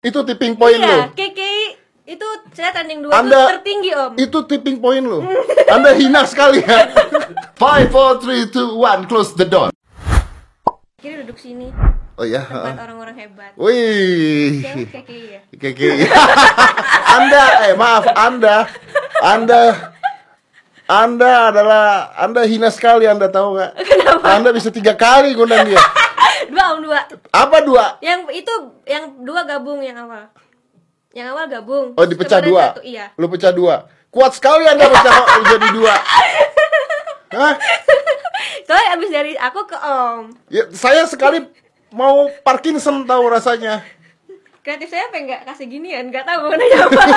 Itu tipping point iya, lo. KKI itu saya trending dua Anda- tuh tertinggi om. Itu tipping point lo. Anda hina sekali ya. Five, four, three, two, one, close the door. Kiri duduk sini Oh ya. tempat orang-orang hebat. Wih. KKI ya. Keke. anda, eh maaf, Anda, Anda, Anda adalah, Anda hina sekali, Anda tahu nggak? Anda bisa tiga kali ngundang dia. Om dua. Apa dua? Yang itu yang dua gabung yang awal. Yang awal gabung. Oh dipecah dua. satu, iya. Lu pecah dua. Kuat sekali Anda pecah jadi dua. Hah? Soalnya abis dari aku ke om. Ya, saya sekali mau Parkinson tahu rasanya. Kreatif saya apa nggak kasih ginian? Nggak tahu mau nanya apa.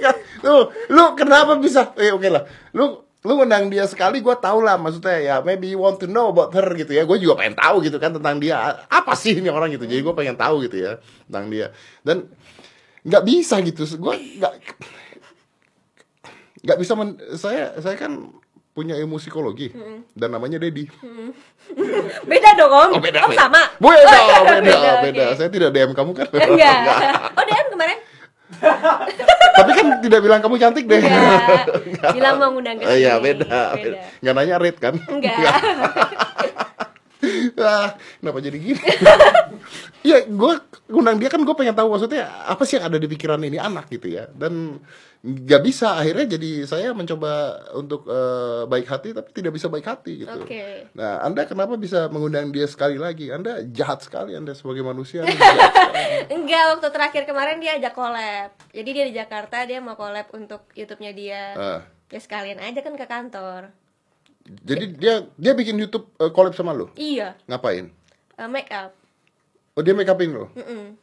Ya, lu, lu kenapa bisa? Eh oke lah. Lu lu ngundang dia sekali gue tau lah maksudnya ya maybe you want to know about her gitu ya. Gue juga pengen tahu gitu kan tentang dia. Apa sih ini orang gitu? Jadi gue pengen tahu gitu ya tentang dia. Dan nggak bisa gitu. Gue nggak nggak bisa men- saya saya kan punya ilmu psikologi dan namanya Dedi beda dong om. oh beda Om beda. sama. beda beda oke. beda saya tidak DM kamu kan? Enggak. Oh DM kemarin? tapi kan tidak bilang kamu cantik deh Enggak. Bilang mau ngundang ke Oh, iya sini. beda, beda. Nggak nanya rate kan? Enggak. ah, kenapa jadi gini? Iya, gue ngundang dia kan gue pengen tahu maksudnya apa sih yang ada di pikiran ini anak gitu ya. Dan nggak bisa akhirnya jadi saya mencoba untuk eh, baik hati tapi tidak bisa baik hati gitu. Oke. Nah, Anda kenapa bisa mengundang dia sekali lagi? Anda jahat sekali Anda sebagai manusia. Enggak, waktu terakhir kemarin dia ajak collab. Jadi dia di Jakarta, dia mau collab untuk YouTube-nya dia. Ah, Ya sekalian aja kan ke kantor. Jadi dia dia bikin YouTube eh, collab sama lo. Iya, Ngapain? uh, make up. Oh, dia make upin lo. Mm-mm.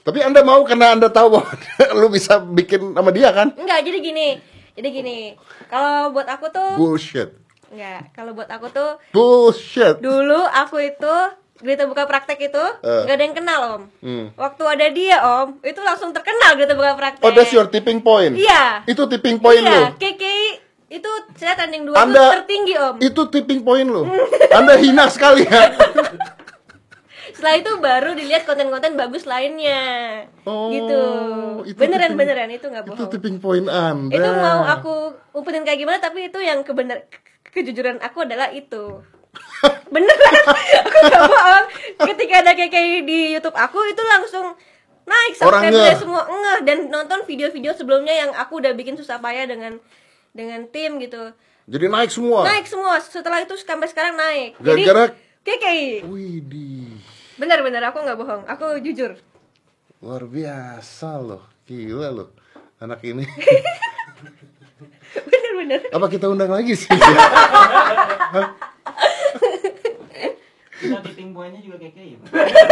Tapi Anda mau karena Anda tahu bahwa lu bisa bikin sama dia kan? Enggak, jadi gini. Jadi gini. Kalau buat aku tuh Bullshit. enggak, kalau buat aku tuh Bullshit. dulu aku itu Berita buka praktek itu Eh. nggak ada yang kenal om. Hmm. Waktu ada dia om, itu langsung terkenal berita buka praktek. Oh, that's your tipping point. Iya. Itu tipping point iya, lu. KKI itu saya trending dua Anda tuh tertinggi om. Itu tipping point lu. Anda hina sekali ya. Setelah itu baru dilihat konten-konten bagus lainnya. Oh, gitu. itu beneran tipping- beneran itu nggak Itu bohong. tipping point Anda. Itu mau aku umpetin kayak gimana tapi itu yang kebenar ke- kejujuran aku adalah itu. beneran aku gak bohong. Ketika ada KKI di YouTube aku itu langsung naik ngeh. semua ngeh dan nonton video-video sebelumnya yang aku udah bikin susah payah dengan dengan tim gitu. Jadi naik semua. Naik semua. Setelah itu sampai sekarang naik. Jadi Gara-gara KKI. Widih. Bener-bener aku nggak bohong. Aku jujur. Luar biasa loh. Gila loh. Anak ini. Bener-bener. Apa kita undang lagi sih? Kita tipping pointnya juga kayak kayak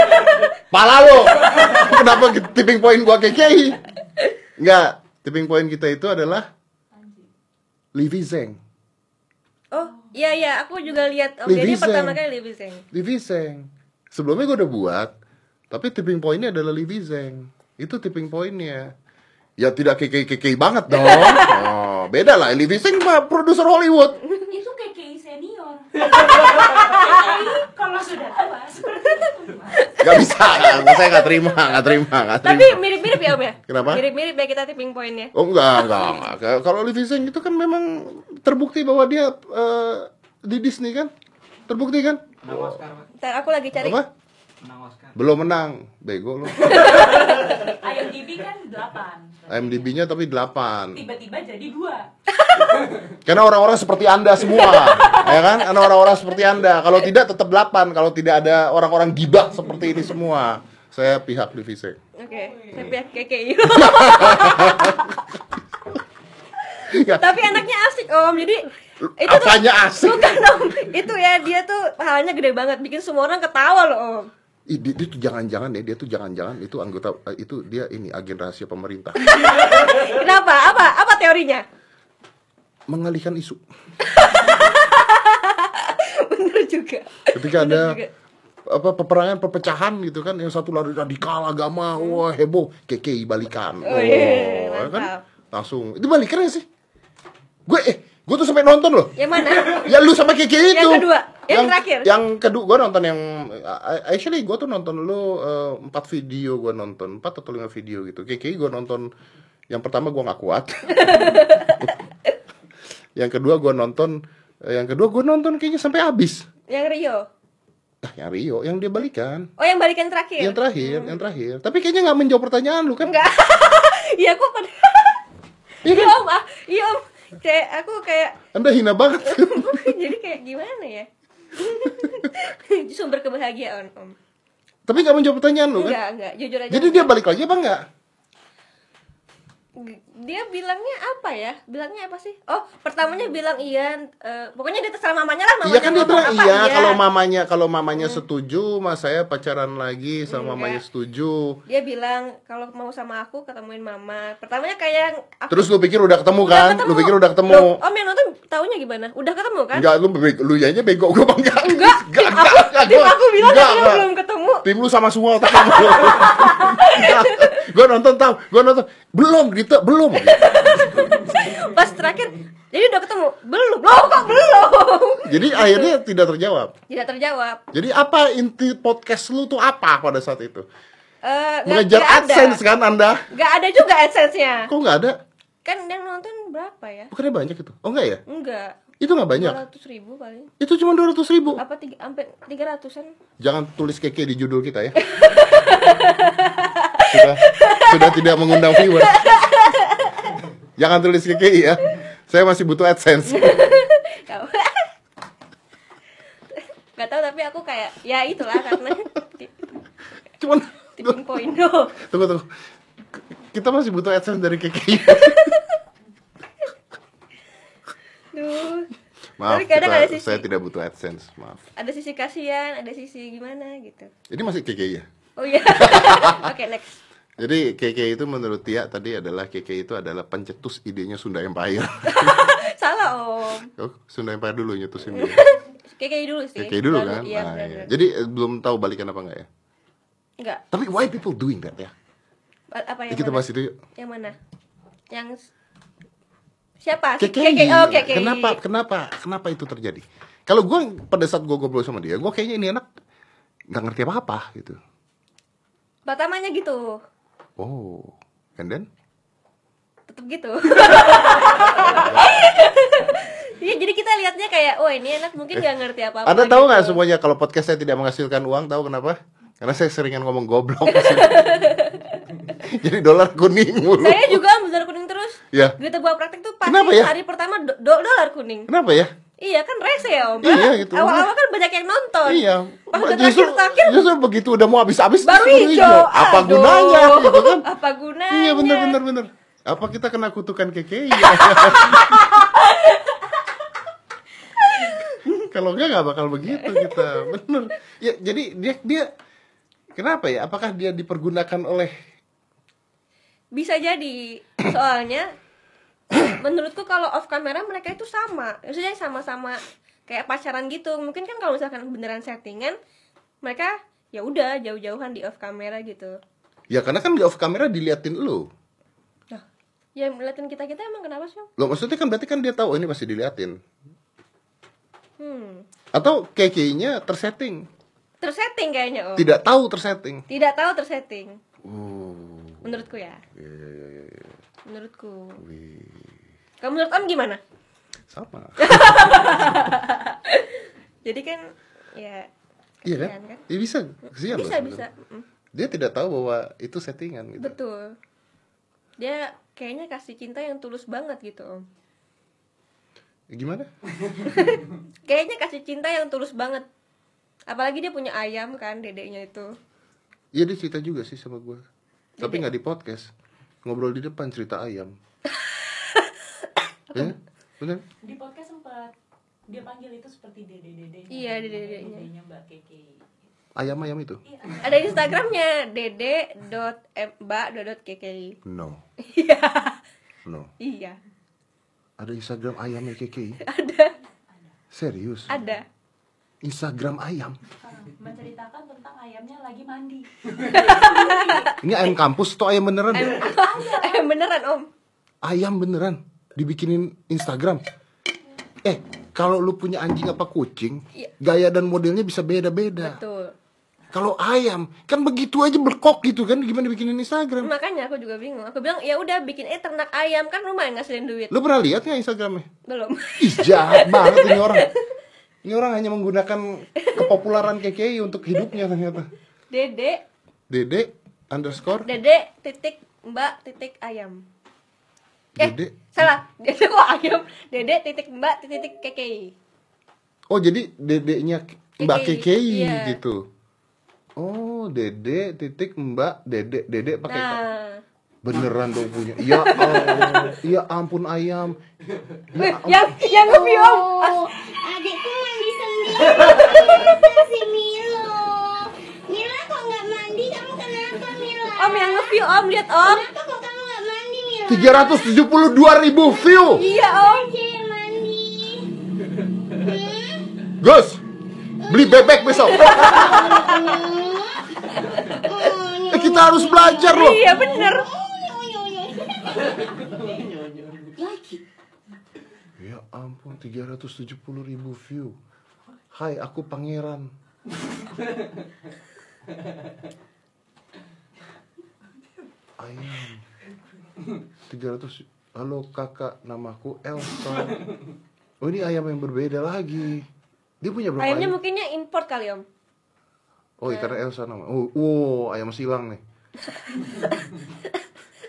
Pala lo. Kenapa tipping point gua KKI? Enggak, tipping point kita itu adalah Livi Zeng. Oh, iya iya, aku juga lihat Om Livi Deddy pertama Zeng. kali Livi Zeng. Livi Zeng. Sebelumnya gue udah buat, tapi tipping pointnya adalah Livi Zeng. Itu tipping pointnya. Ya tidak keke-keke banget dong. Oh, beda lah. Livi Zeng mah produser Hollywood. itu KKI senior KKI kalau sudah tua seperti itu Mas. Gak bisa, nggak, saya nggak terima, nggak terima, nggak terima. Tapi mirip-mirip ya Om ya? Kenapa? Mirip-mirip ya kita tipping pointnya. Oh enggak, enggak, enggak. Kalau Livi Zeng itu kan memang terbukti bahwa dia eh, di Disney kan? Terbukti kan? Menang Oscar. Ntar aku lagi cari. Apa? Belum menang. Bego lo. IMDb kan 8 IMDb-nya tapi 8. tiba-tiba jadi dua Karena orang-orang seperti Anda semua, ya kan? Karena orang-orang seperti Anda. Kalau tidak tetap 8, kalau tidak ada orang-orang gibah seperti ini semua. Saya pihak Zeng. Oke, saya pihak KKI. Ya, Tapi anaknya asik Om. Jadi itu tuh apanya asik? bukan Om. Itu ya dia tuh pahalanya gede banget bikin semua orang ketawa loh Om. Ih, dia, dia tuh jangan-jangan ya, dia tuh jangan-jangan itu anggota eh, itu dia ini agen rahasia pemerintah. Kenapa? Apa? Apa teorinya? Mengalihkan isu. Bener juga. Ketika Bener ada juga. apa peperangan perpecahan gitu kan yang satu lari radikal agama wah heboh keke balikan Oh, iya, ya kan mantap. langsung itu balikan ya sih gue eh Gue tuh sampai nonton loh. Yang mana? Ya lu sama Keke itu. Yang kedua? Yang terakhir? Yang kedua gue nonton yang actually gue tuh nonton lu eh, empat video gue nonton empat atau lima video gitu. Keke gue nonton yang pertama gue nggak kuat. yang kedua gue nonton eh, yang kedua gue nonton kayaknya sampai habis. Yang Rio. Ah, yang Rio, yang dia balikan. Oh, yang balikan terakhir. Yang terakhir, yang terakhir. Tapi kayaknya nggak menjawab pertanyaan lu kan? Enggak. Iya, aku pada Iya Iya, kan? Om. Ah, iya, Om. Kayak aku kayak Anda hina banget. jadi kayak gimana ya? Sumber kebahagiaan, Om. Tapi nggak menjawab pertanyaan lu kan? Enggak, enggak, jujur aja. Jadi dia balik lagi apa enggak? Dia bilangnya apa ya? Bilangnya apa sih? Oh, pertamanya bilang iya, eh, pokoknya dia terserah mamanya lah, mamanya Iya kan dia bilang apa, iya kalau mamanya kalau mamanya setuju, mas saya pacaran lagi sama Enggak. mamanya setuju. Dia bilang kalau mau sama aku ketemuin mama. Pertamanya kayak aku Terus lu pikir udah ketemu Udah kan? ketemu. Lu pikir udah ketemu? Loh, Om yang nonton taunya gimana? Udah ketemu kan? Enggak, lu bego, lu aja bego, gua bang enggak. Enggak, tim aku, tim aku bilang katanya belum ketemu. Tim lu sama semua. Enggak. Gua nonton tahu, gua nonton. Belum gitu, belum. Pas terakhir, jadi udah ketemu? Belum. Loh, kok belum? Jadi akhirnya tidak terjawab. Tidak terjawab. Jadi apa inti podcast lu tuh apa pada saat itu? Nggak- Mengejar ada. AdSense kan Anda? Nggak ada juga AdSense-nya. Kok nggak ada? Kan yang nonton berapa ya? Bukannya banyak itu? Oh enggak ya? Enggak. Itu nggak banyak. 200 ribu paling. Itu cuma 200 ribu. Apa tiga, sampai 300-an? Jangan tulis keke di judul kita ya. sudah, sudah tidak mengundang viewers. Jangan tulis keke ya. Saya masih butuh AdSense. Tahu. Gak tahu tapi aku kayak ya itulah karena Cuman tipping point no. tunggu tunggu. Kita masih butuh AdSense dari keke. Duh. Maaf, Tapi kadang kita- ada sisi- saya tidak butuh AdSense. Maaf. Ada sisi kasihan, ada sisi gimana gitu. Ini masih keke ya. Oh iya. Oke, next. Jadi keke itu menurut Tia tadi adalah keke itu adalah pencetus idenya Sunda Empire. Salah, Om. oh, Sunda Empire dulu nyetusin dia. KKI dulu sih. Keke dulu kan. Iya, Nah, iya. Jadi eh, belum tahu balikan apa enggak ya? Enggak. Tapi why people doing that ya? Apa yang kita mana? bahas itu yuk. Yang mana? Yang siapa? KKI. KKI. Oh, KKI. Kenapa kenapa kenapa itu terjadi? Kalau gue pada saat gue ngobrol sama dia, gue kayaknya ini anak nggak ngerti apa-apa gitu. Pertamanya gitu. Oh, and then? Tetep gitu. Iya, jadi kita lihatnya kayak, oh ini anak mungkin nggak ngerti apa-apa. Anda tahu nggak gitu. semuanya kalau podcast saya tidak menghasilkan uang? Tahu kenapa? Karena saya seringan ngomong goblok. Jadi dolar kuning mulu. Saya juga dolar kuning terus. Ya. Gitu gua praktek tuh pasti Kenapa ya? hari pertama do- dolar kuning. Kenapa ya? Iya kan rese ya om. Iya, gitu. Awal-awal kan banyak yang nonton. Iya. Pas udah justru, terakhir-terakhir justru begitu udah mau habis-habis baru hijau. Apa Aduh. gunanya gitu kan? Apa gunanya? Iya benar benar benar. Apa kita kena kutukan keke? Iya. Kalau enggak nggak bakal begitu kita. Bener. Ya jadi dia dia kenapa ya? Apakah dia dipergunakan oleh Bisa jadi. Soalnya menurutku kalau off camera mereka itu sama. Maksudnya sama-sama kayak pacaran gitu. Mungkin kan kalau misalkan beneran settingan mereka ya udah jauh-jauhan di off camera gitu. Ya karena kan di off kamera diliatin lu. Nah, ya ngeliatin kita kita emang kenapa sih? Loh maksudnya kan berarti kan dia tahu oh, ini pasti diliatin. Hmm, Atau keke-nya tersetting. tersetting kayaknya om. Tidak tahu tersetting. Tidak tahu tersetting. Oh. Menurutku ya. Iya iya iya iya. Menurutku. Wih. Kamu menurut om gimana? Sama. Jadi kan ya iya kan? kan? Iya bisa. Kesian bisa bisa. Mm, Dia tidak tahu bahwa itu settingan gitu. Betul. Dia kayaknya kasih cinta yang tulus banget gitu om. Gimana? Kayaknya kasih cinta yang tulus banget. Apalagi dia punya ayam kan dedeknya itu. Iya dia cerita juga sih sama gue. Tapi nggak di podcast. Ngobrol di depan cerita ayam. Ya? Bener? Di podcast sempat dia panggil itu seperti dede dedenya. Iya, dede-dedenya. Dedenya Mbak Keke. Ayam-ayam itu? Iya. Ada Instagramnya dede.mbak.kki. No. Iya. No. Iya. Ada Instagram ayamnya KKI? Ada. Serius? Ada. Instagram ayam? Menceritakan tentang ayamnya lagi mandi. Ini ayam kampus atau ayam beneran? Eh beneran om. Ayam beneran? Dibikinin Instagram? Eh, kalau lu punya anjing apa kucing, Iya. gaya dan modelnya bisa beda-beda. betul Kalau ayam, kan begitu aja berkok gitu kan, gimana bikinin Instagram? makanya aku juga bingung aku bilang ya udah bikin eh ternak ayam kan lumayan ngasilin duit Lu pernah lihat nggak Instagramnya? belum Ih, jahat banget ini orang. Ini orang hanya menggunakan kepopuleran KKI untuk hidupnya ternyata. dede Dede underscore dede titik mbak titik ayam eh Dede. salah dede kok ayam dede titik mbak titik kekei Oh, jadi dedeknya Mbak KKI, KKI iya. gitu. Oh, Dede titik Mbak Dede Dede pakai nah Beneran dong punya. Ya Allah. Ya ampun ayam. Wih, yang yang nge-view om Oh, adikku mandi sendiri si Milo. Mila kok nggak mandi? Kamu kenapa Mila? om yang nge-view om lihat om Kenapa kok kamu nggak mandi Mila? 372 ribu view. iya om. Hmm? Gus, beli bebek besok. Oh, Eh, kita harus belajar loh. iya bener Ya ampun, 370 ribu view. Hai, aku pangeran. Ayam. 300 Halo kakak, namaku Elsa. Oh ini ayam yang berbeda lagi. Dia punya berapa ayamnya ayam? mungkinnya import kali om Oh, iya, karena Elsa nama. Oh, wow, ayam silang nih.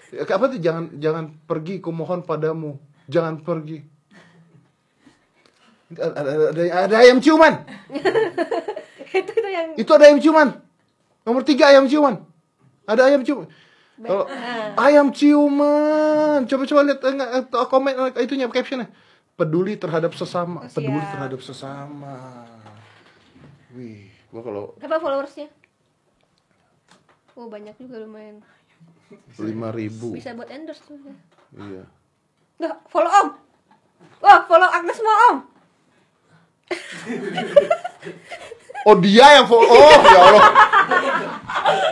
Ya, apa tuh jangan jangan pergi kumohon padamu. Jangan pergi. Ada, ada, ada, ada ayam ciuman. itu itu yang Itu ada ayam ciuman. Nomor tiga ayam ciuman. Ada ayam ciuman. Kalau ayam ciuman, coba-coba lihat eh, enggak, eh, komen eh, itunya captionnya. Peduli terhadap sesama, Oh, peduli terhadap sesama. Wih, gua kalau apa followersnya? Oh banyak juga lumayan. Lima ribu, bisa buat endorse tuh iya. nggak follow om. Wah follow Agnes mau om Oh dia yang follow, oh ya Allah.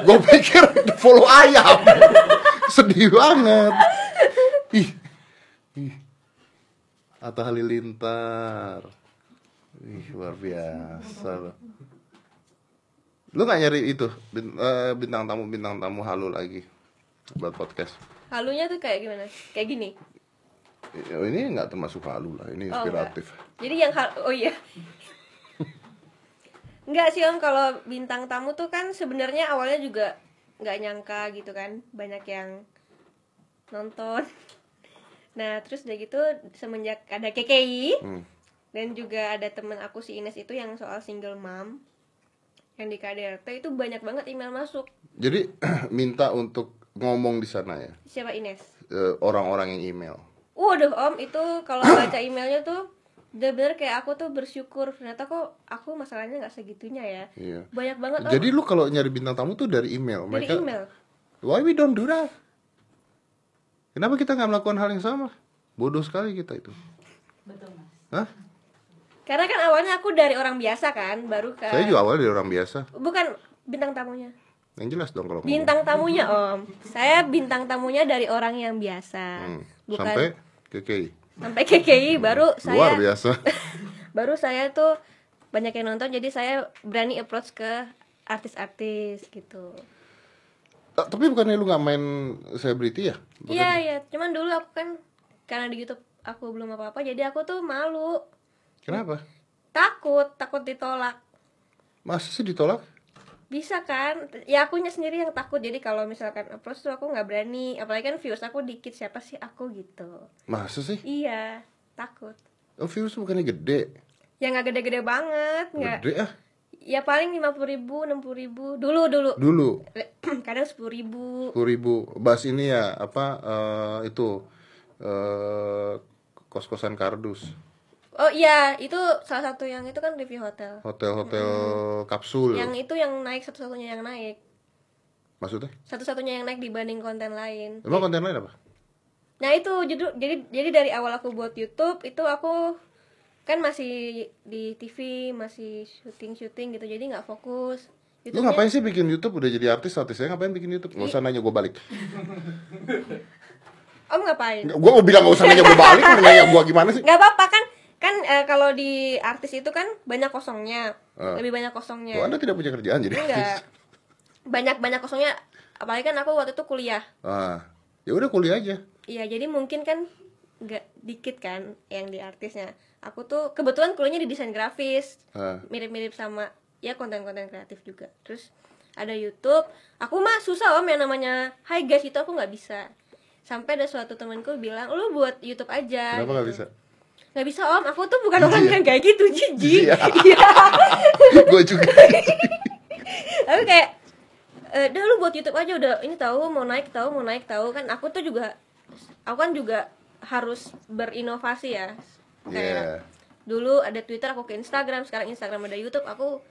Gue pikir follow ayam. Sedih banget. Ih. Atta Halilintar. Ih, luar biasa. Lu gak nyari itu eh, bintang tamu bintang tamu halu lagi buat podcast? halunya tuh kayak gimana kayak gini Ini nggak termasuk halu lah, ini Oh, inspiratif. Jadi yang hal oh iya. Enggak sih Om kalau bintang tamu tuh kan sebenarnya awalnya juga nggak nyangka gitu kan banyak yang nonton. Nah terus udah gitu semenjak ada KKI Hmm. dan juga ada temen aku si Ines itu yang soal single mom yang di KDRT itu banyak banget email masuk. Jadi minta untuk ngomong di sana ya, Siapa Ines? eh, orang-orang yang email. Waduh Om itu kalau baca emailnya tuh bener-bener kayak aku tuh bersyukur ternyata kok aku masalahnya nggak segitunya ya Iya. banyak banget Om. Jadi lu kalau nyari bintang tamu tuh dari email. dari Mereka, email why we don't do that? Kenapa kita nggak melakukan hal yang sama? Bodoh sekali kita itu. Betul mas. Hah? karena kan awalnya aku dari orang biasa kan baru ke Saya juga awalnya dari orang biasa. bukan bintang tamunya Yang jelas dong kalau ngomong. bintang tamunya om saya bintang tamunya dari orang yang biasa Hmm. bukan Sampai KKI. sampai KKI baru saya Luar biasa. baru saya tuh banyak yang nonton jadi saya berani approach ke artis-artis gitu Ah, Tapi bukannya lu nggak main selebriti ya? iya iya cuman dulu aku kan karena di YouTube aku belum apa-apa jadi aku tuh malu Kenapa? takut takut ditolak Masa sih ditolak? Bisa kan? Ya akunya sendiri yang takut. Jadi kalau misalkan approach tuh aku nggak berani. Apalagi kan views aku dikit. Siapa sih aku gitu. Masa sih? iya takut. Oh, views bukannya gede. ya nggak gede-gede banget. Nggak Gede ah. ya paling lima puluh ribu enam puluh ribu. Dulu dulu. Dulu? Kadang sepuluh ribu. 10.000 ribu. Bahas ini ya, apa eh, itu eh kos-kosan kardus. Oh iya itu salah satu yang itu kan review hotel Hotel-hotel kapsul. yang itu yang naik satu-satunya yang naik Maksudnya? satu-satunya yang naik dibanding konten lain Emang konten lain apa? Nah itu judul jadi jadi dari awal aku buat YouTube itu aku kan masih di TV masih syuting syuting gitu jadi nggak fokus. Lu ngapain sih bikin YouTube? Udah jadi artis, artisnya ngapain bikin YouTube? Gak usah nanya gue balik. Om ngapain? Gue mau bilang gak usah nanya gue balik, nanya gue gimana sih? Nggak apa-apa kan kan eh, kalau di artis itu kan banyak kosongnya Ah. lebih banyak kosongnya Oh, anda tidak punya kerjaan jadi enggak banyak banyak kosongnya apalagi kan aku waktu itu kuliah ah ya udah kuliah aja Iya, jadi mungkin kan nggak dikit kan yang di artisnya. Aku tuh kebetulan kuliahnya di desain grafis, ah. mirip-mirip sama ya konten-konten kreatif juga. Terus ada YouTube. Aku mah susah om yang namanya Hi guys itu aku nggak bisa. Sampai ada suatu temanku bilang, lu buat YouTube aja. kenapa nggak gitu. bisa Nggak bisa om, aku tuh bukan orang yang kayak gitu, jijik. Iya. Iya. gue juga Aku kayak eh dah lu buat YouTube aja udah ini tahu mau naik tahu mau naik tahu kan aku tuh juga aku kan juga harus berinovasi ya Iya. kayak dulu ada Twitter aku ke Instagram sekarang Instagram ada YouTube aku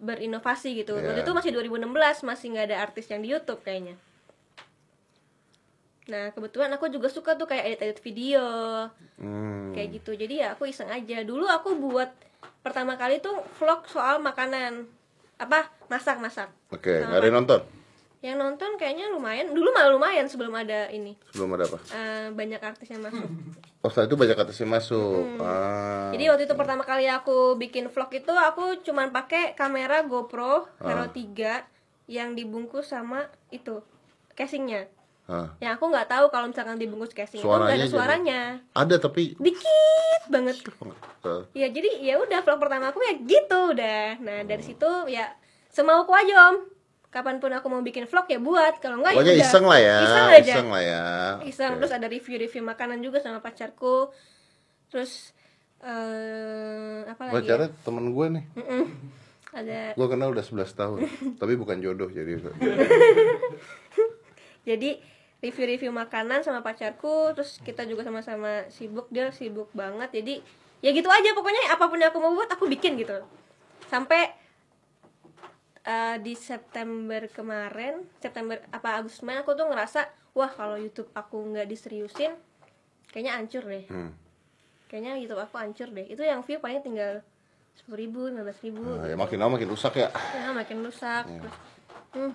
berinovasi gitu Iya. waktu itu masih 2016 masih nggak ada artis yang di YouTube kayaknya nah kebetulan aku juga suka tuh kayak edit edit video. Hmm. kayak gitu. Jadi ya aku iseng aja. Dulu aku buat pertama kali tuh vlog soal makanan. Apa? Masak masak. Oke nggak ada yang nonton? Yang nonton kayaknya lumayan. Dulu malah lumayan sebelum ada ini. Sebelum ada apa? Eh, banyak artis yang masuk. Oh setelah itu banyak atas yang masuk. Hmm. ah. Jadi waktu itu pertama kali aku bikin vlog itu aku cuman pakai kamera GoPro Hero Ah. 3 yang dibungkus sama itu casingnya Ah. yang aku nggak tahu kalau misalkan dibungkus casing itu nggak Suaranya ada jadi- suaranya. ada tapi dikit banget. Eh, ya jadi ya udah vlog pertama aku ya gitu udah. Nah dari situ ya semauku aja om. Kapan pun aku mau bikin vlog ya buat kalau enggak ya iseng lah ya iseng aja. iseng lah ya. Iseng. Oke. terus ada review-review makanan juga sama pacarku. Terus eh apa lagi pacarnya ya? temen gue nih. Mm-mm. ada gue kenal udah 11 tahun tapi bukan jodoh jadi. Jadi review-review makanan sama pacarku terus kita juga sama-sama sibuk dia sibuk banget jadi ya gitu aja pokoknya apa pun yang aku mau buat aku bikin gitu sampai eh, di September kemarin September apa Agustus kemarin aku tuh ngerasa wah kalau YouTube aku nggak diseriusin kayaknya hancur deh hmm. kayaknya YouTube aku hancur deh itu yang view paling tinggal sepuluh ribu lima belas ribu Nah, ya gitu. makin lama makin rusak ya ya makin rusak Iya. terus hmm,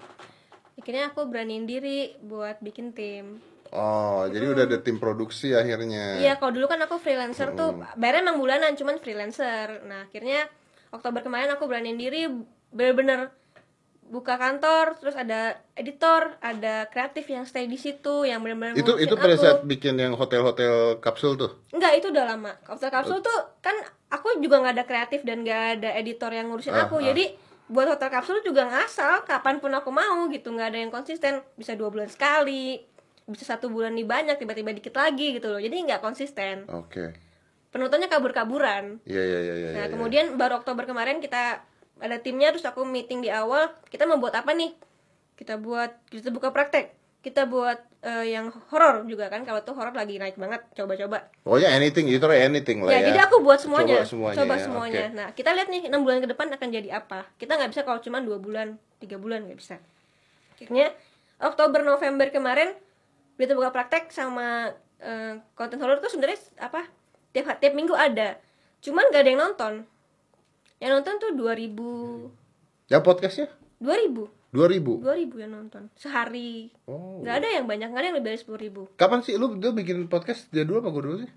akhirnya aku beraniin diri buat bikin tim oh jadi udah ada tim produksi akhirnya iya kalau dulu kan aku freelancer tuh Hmm. bayarnya emang bulanan cuman freelancer nah akhirnya Oktober kemarin aku beraniin diri bener-bener buka kantor terus ada editor ada kreatif yang stay di situ yang bener-bener itu itu pada aku. saat bikin yang hotel-hotel kapsul tuh Enggak, itu udah lama. Kapsul kapsul tuh kan aku juga nggak ada kreatif dan nggak ada editor yang ngurusin Ah, aku. ah. Jadi buat hotel kapsul juga ngasal kapan pun aku mau gitu nggak ada yang konsisten. Bisa dua bulan sekali bisa satu bulan nih banyak tiba-tiba dikit lagi gitu loh. Jadi nggak konsisten. Oke. Penontonnya kabur-kaburan. Iya iya iya iya nah iya. kemudian baru Oktober kemarin kita ada timnya terus aku meeting di awal. Kita mau buat apa nih? Kita buat kita buka praktek kita buat eh, yang horor juga kan kalau tuh horor lagi naik banget coba-coba. Pokoknya anything you try anything lah ya, ya. jadi aku buat semuanya coba semuanya, coba ya, semuanya. oke. nah kita lihat nih enam bulan ke depan akan jadi apa. Kita nggak bisa kalau cuma dua bulan tiga bulan nggak bisa. Akhirnya Oktober November kemarin kita buka praktek sama eh, konten horror tuh sebenarnya apa tiap tiap minggu ada. Cuman gak ada yang nonton. Yang nonton tuh 2000 ya podcastnya 2000 2000 2000 yang nonton. Sehari. Oh. Nggak ada yang banyak nggak ada yang lebih dari sepuluh ribu. Kapan sih? Lu dia bikin podcast dia dulu apa gue dulu sih?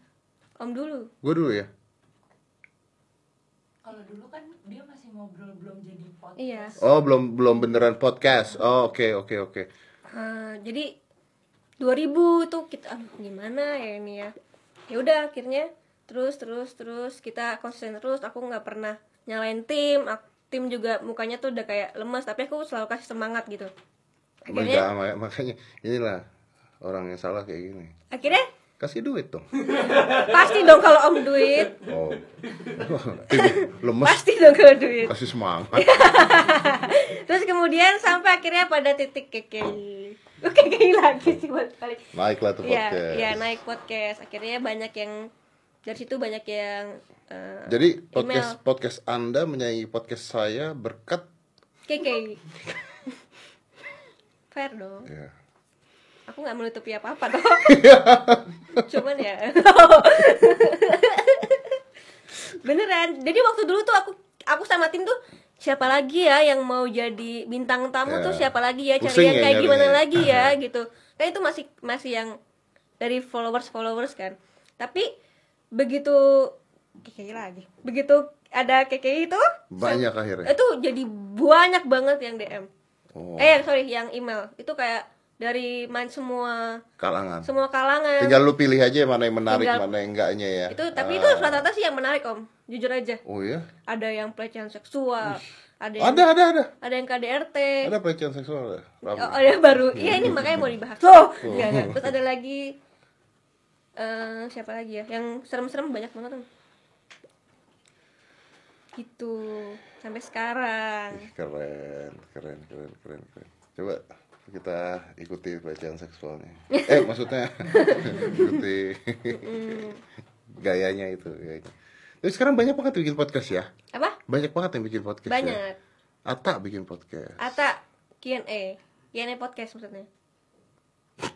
Om dulu. Gue dulu ya? Kalau dulu kan dia masih ngobrol belum jadi podcast. iya. Oh belum belum beneran podcast. Oh oke oke oke. Eh, jadi 2000 tuh kita ah, gimana ya ini ya? Ya udah akhirnya terus terus terus kita konsisten terus. Aku nggak pernah nyalain tim ak- tim juga mukanya tuh udah kayak lemes tapi aku selalu kasih semangat gitu. Akhirnya Enggak, mak- makanya inilah orang yang salah kayak gini. Akhirnya? Kasih duit dong. Pasti dong kalau om duit. Oh. Lemes. Pasti dong kalau duit. Kasih semangat. Terus kemudian sampai akhirnya pada titik kekei kekei lagi sih buat balik. Naik lah tuh Iya, podcast. iya naik podcast. Akhirnya banyak yang dari situ banyak yang eh, jadi email. podcast podcast anda menyanyi podcast saya berkat KK. Fair dong. ya Aku nggak menutupi apa-apa dong. Cuman ya. Beneran. Jadi waktu dulu tuh aku aku sama tim tuh siapa lagi ya yang mau jadi bintang tamu Ya. tuh siapa lagi ya cari Pusing yang ya kayak gimana nyarinya. lagi ya gitu. Kan itu masih masih yang dari followers followers kan. Tapi begitu KKI lagi begitu ada KKI itu Banyak akhirnya. itu jadi banyak banget yang DM Oh, eh sorry yang email itu kayak dari main semua kalangan. semua kalangan Tinggal lu pilih aja mana yang menarik, Tinggal- mana yang enggaknya ya. itu tapi Ah. itu rata-rata sih yang menarik om jujur aja Oh iya. ada yang pelecehan seksual ada yang Ada, ada, ada. ada yang KDRT Ada pelecehan seksual ada. Oh, ada yang baru iya ini makanya mau dibahas loh Nggak, nggak. terus ada lagi eh siapa lagi ya yang serem-serem banyak banget om gitu sampai sekarang Ih, Keren, keren, keren, keren, keren. Coba kita ikuti pelecehan seksualnya. Eh, maksudnya ikuti gayanya itu. Gayanya. Tapi sekarang banyak banget yang bikin podcast ya. apa Banyak banget yang bikin podcast. Ya. banyak Ata bikin podcast. Ata Q&A Q&A podcast maksudnya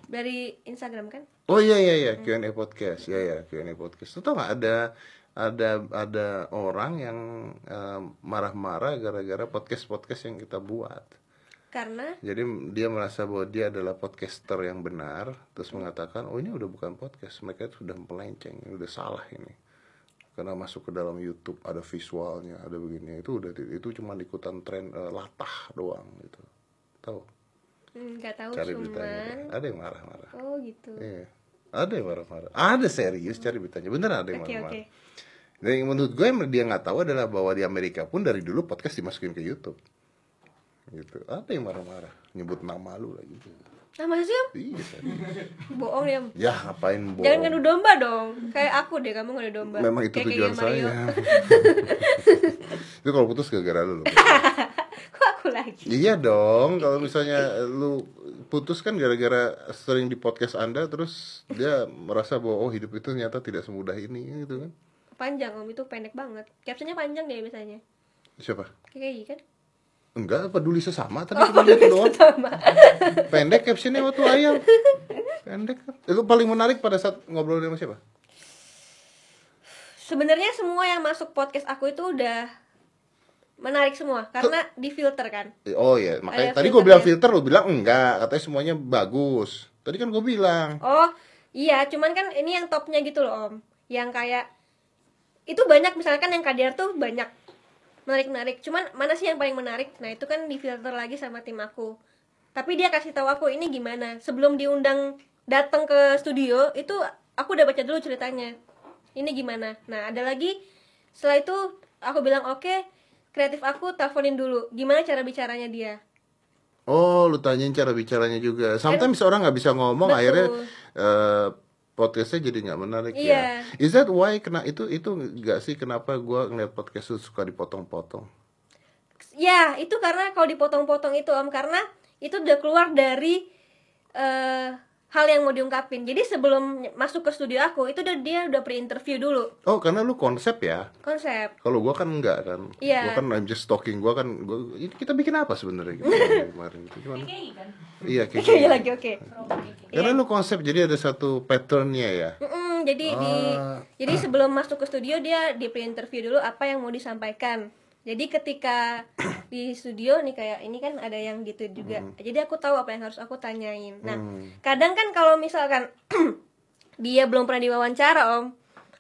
dari Instagram kan Oh iya iya iya Q&A podcast. Ya ya Q&A podcast. Lu tau gak ada ada ada orang yang eh, marah-marah gara-gara podcast-podcast yang kita buat. karena Jadi dia merasa bahwa dia adalah podcaster yang benar, terus mengatakan, oh ini udah bukan podcast, mereka itu sudah melenceng, ini udah salah ini. Karena masuk ke dalam YouTube ada visualnya, ada begini, itu udah itu cuma ikutan tren eh, latah doang gitu. Tahu? Hmm, nggak tahu Cari cuman beritanya. deh. Ada yang marah-marah. oh gitu Iya. Ada yang marah-marah. Ada serius cari beritanya. Bener ada yang marah-marah. Dan yang menurut gue yang dia nggak tahu adalah bahwa di Amerika pun dari dulu podcast dimasukin ke YouTube. Gitu. Ada yang marah-marah, nyebut nama lu lagi. nah masa sih om Iya. bohong ya Ya ngapain bohong? jangan ngadu domba dong kayak aku deh kamu ngadu domba Memang itu Kayak tujuan saya. itu kalau putus gara-gara lu. lagi iya dong, kalau misalnya lu putus kan gara-gara sering di podcast Anda terus dia merasa bahwa oh hidup itu ternyata tidak semudah ini gitu kan. panjang om itu pendek banget captionnya panjang deh biasanya Siapa? KKI kan Enggak, peduli sesama tadi Oh, cuma gitu doang. sama Pendek captionnya waktu ayam. Pendek. Itu paling menarik pada saat ngobrol sama siapa? sebenarnya semua yang masuk podcast aku itu udah menarik semua karena difilter kan? Oh iya, makanya Ada tadi gue bilang filter, lo bilang enggak, katanya semuanya bagus. Tadi kan gue bilang. oh iya. Cuman kan ini yang topnya gitu loh om. Yang kayak itu banyak. Misalkan yang KDR tuh banyak. Menarik menarik cuman mana sih yang paling menarik? Nah itu kan difilter lagi sama tim aku. Tapi dia kasih tahu aku ini gimana? Sebelum diundang datang ke studio itu aku udah baca dulu ceritanya. Ini gimana? Nah ada lagi. Setelah itu aku bilang oke kreatif aku teleponin dulu gimana cara bicaranya dia Oh, lu tanyain cara bicaranya juga. Sometimes orang nggak bisa ngomong, Betul. akhirnya eh, podcastnya jadi nggak menarik Iya. ya. Is that why kena itu itu nggak sih kenapa gue ngeliat podcast lu suka dipotong-potong? Ya, itu karena kalau dipotong-potong itu Om karena itu udah keluar dari eh hal yang mau diungkapin. Jadi sebelum masuk ke studio aku itu udah dia udah pre-interview dulu Oh, karena lu konsep ya. konsep. Kalau gua kan enggak kan. Iya. Gua kan I'm just talking. Gua kan gua, ini kita bikin apa sebenarnya gitu, kemarin gitu. Gimana? KKI kan Iya, kayak Oke, gitu. lagi oke. KKI Karena lu konsep jadi ada satu patternnya ya. Mm-mm, jadi di Ah. jadi sebelum masuk ke studio dia di pre-interview dulu apa yang mau disampaikan. Jadi ketika di studio nih kayak ini kan ada yang gitu juga. Jadi aku tahu apa yang harus aku tanyain. Nah, Hmm. kadang kan kalau misalkan dia belum pernah diwawancara, Om.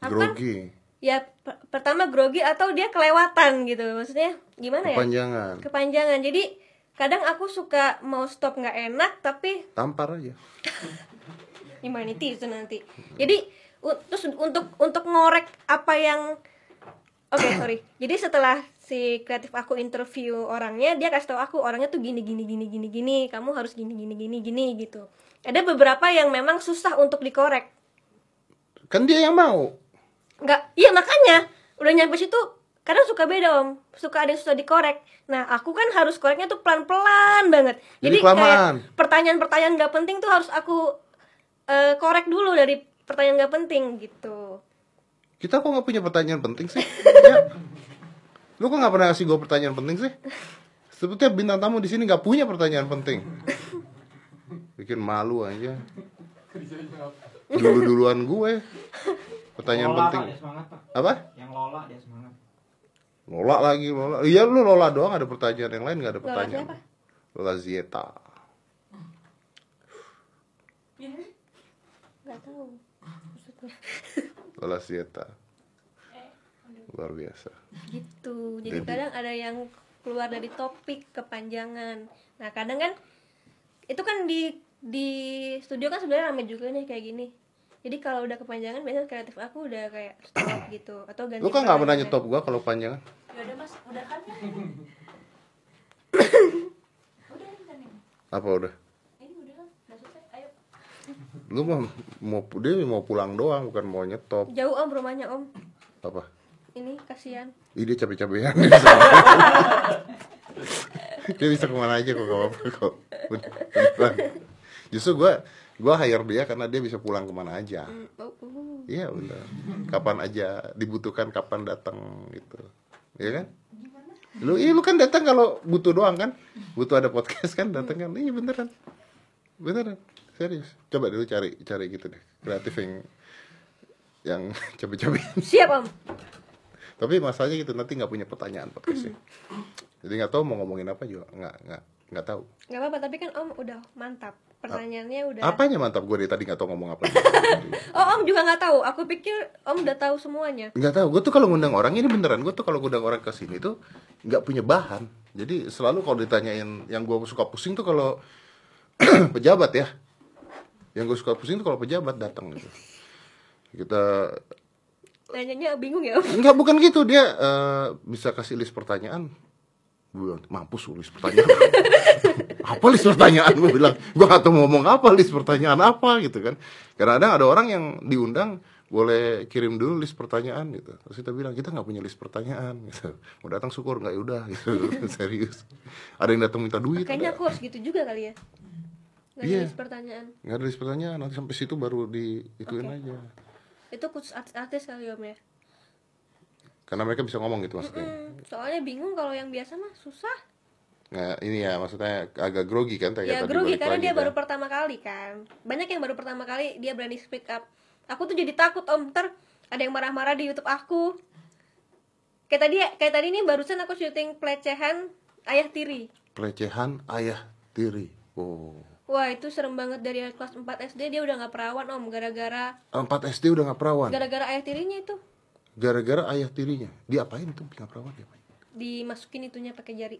Aku kan Grogi, ya per- pertama grogi atau dia kelewatan gitu maksudnya gimana ya kepanjangan, kepanjangan jadi kadang aku suka mau stop nggak enak tapi tampar aja. humanity itu nanti jadi terus untuk untuk ngorek apa yang oke sorry jadi setelah si kreatif aku interview orangnya dia kasih tahu aku orangnya tuh gini gini gini gini gini kamu harus gini gini gini gini gitu. Ada beberapa yang memang susah untuk dikorek. Kan dia yang mau. nggak iya makanya. Udah nyampe situ kadang suka beda om. Suka ada yang susah dikorek. Nah aku kan harus koreknya tuh pelan pelan banget. Jadi jadi, kayak pertanyaan pertanyaan nggak penting tuh harus aku eh, korek dulu dari pertanyaan nggak penting gitu. Kita kok nggak punya pertanyaan penting sih? ya. Lu kok nggak pernah ngasih gue pertanyaan penting sih? Sebetulnya bintang tamu di sini nggak punya pertanyaan penting. Bikin malu aja. Dulu duluan gue. Pertanyaan Lola, penting. Pak, semangat, Pak. Apa? Yang Lola dia semangat. Lola lagi, Lola. Iya lu Lola doang ada pertanyaan yang lain nggak ada Lola pertanyaan. siapa? Lola Zieta. nggak tahu Lola Zieta. Luar biasa gitu jadi Jadi- kadang ada yang keluar dari topik kepanjangan nah kadang kan itu kan di di studio kan sebenarnya rame juga nih kayak gini jadi kalau udah kepanjangan biasanya kreatif aku udah kayak stop gitu atau ganti lu kan nggak pernah nyetop gua kalau panjangan Ya udah mas, udah kan? udah kan ini. apa udah Ini udah kan? Udah selesai. Ayo. lu mah mau dia mau pulang doang bukan mau nyetop jauh om rumahnya om apa ini kasihan. Ih, dia capek-capekan. Dia bisa ke mana aja kok gak apa-apa kok. Justru gua gua hire dia karena dia bisa pulang ke mana aja. Hmm, oh, uh. iya bener. Kapan aja dibutuhkan kapan datang gitu. Iya kan? Lu iya lu kan datang kalau butuh doang kan? Butuh ada podcast kan datang kan? Iya beneran. Beneran. Serius. Coba dulu cari cari gitu deh. Kreatif yang yang capek-capek. Siap om tapi masalahnya gitu nanti nggak punya pertanyaan podcastnya. Jadi nggak tahu mau ngomongin apa juga nggak nggak nggak tahu. Nggak apa-apa tapi kan om udah mantap. Pertanyaannya udah apanya mantap? Gue dari tadi nggak tahu ngomong apa. Oh om juga nggak tahu. Aku pikir om udah tahu semuanya. Nggak tahu. Gue tuh kalau ngundang orang ini beneran gue tuh kalau ngundang orang ke sini tuh nggak punya bahan. Jadi selalu kalau ditanyain yang gue suka pusing tuh kalau pejabat ya. Yang gue suka pusing tuh kalau pejabat datang gitu. Kita nanyanya bingung ya. Om Enggak bukan gitu. Dia eh, bisa kasih list pertanyaan. Gue mampus list pertanyaan. Apa list pertanyaan? Gue bilang gue gak mau ngomong apa list pertanyaan apa gitu kan. Kadang-kadang ada orang yang diundang boleh kirim dulu list pertanyaan gitu. Terus kita bilang kita nggak punya list pertanyaan gitu. Mau datang syukur nggak? Ya udah gitu. Serius. Ada yang datang minta duit kayaknya ada. aku harus gitu juga kali ya. Nggak Iya. nulis pertanyaan. Nggak ada list pertanyaan. Nanti sampai situ baru di ituin Oke. aja itu khusus artis-artis kali om ya? Karena mereka bisa ngomong gitu maksudnya Hmm, soalnya bingung kalau yang biasa mah susah. Nah, ini ya maksudnya agak grogi kan kayak ya tadi grogi karena dia kan. baru pertama kali kan. Banyak yang baru pertama kali dia berani speak up. Aku tuh jadi takut om ntar ada yang marah-marah di YouTube aku. Kayak tadi kayak tadi nih barusan aku syuting pelecehan ayah tiri. Pelecehan ayah tiri. Oh. Wah itu serem banget dari kelas 4 SD dia udah nggak perawan om gara-gara 4 SD udah nggak perawan. gara-gara ayah tirinya itu Gara-gara ayah tirinya. Dia apain tuh nggak perawan dia? apain? dimasukin itunya pakai jari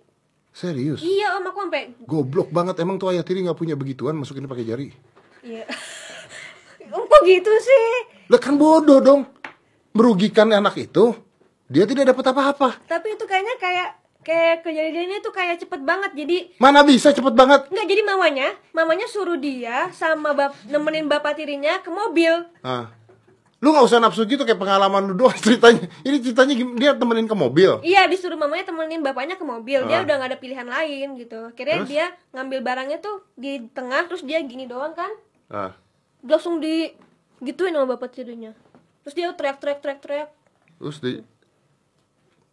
Serius? iya om aku sampai Goblok banget emang tuh ayah tiri nggak punya begituan masukin pakai jari. iya om kok gitu sih Lah kan bodoh dong. Merugikan anak itu. Dia tidak dapat apa-apa. tapi itu kayaknya kayak kayak kejadiannya itu kayak cepet banget jadi Mana bisa cepet banget. Enggak, jadi mamanya, mamanya suruh dia sama bap, nemenin bapak tirinya ke mobil. Ah. Lu nggak usah nafsu gitu kayak pengalaman lu doang ceritanya. Ini ceritanya dia temenin ke mobil. Iya, disuruh mamanya temenin bapaknya ke mobil. Dia Ah. udah nggak ada pilihan lain gitu. Akhirnya Terus? dia ngambil barangnya tuh di tengah, terus dia gini doang kan. Ah. Langsung di gituin sama bapak tirinya. Terus dia teriak-teriak teriak-teriak Terus di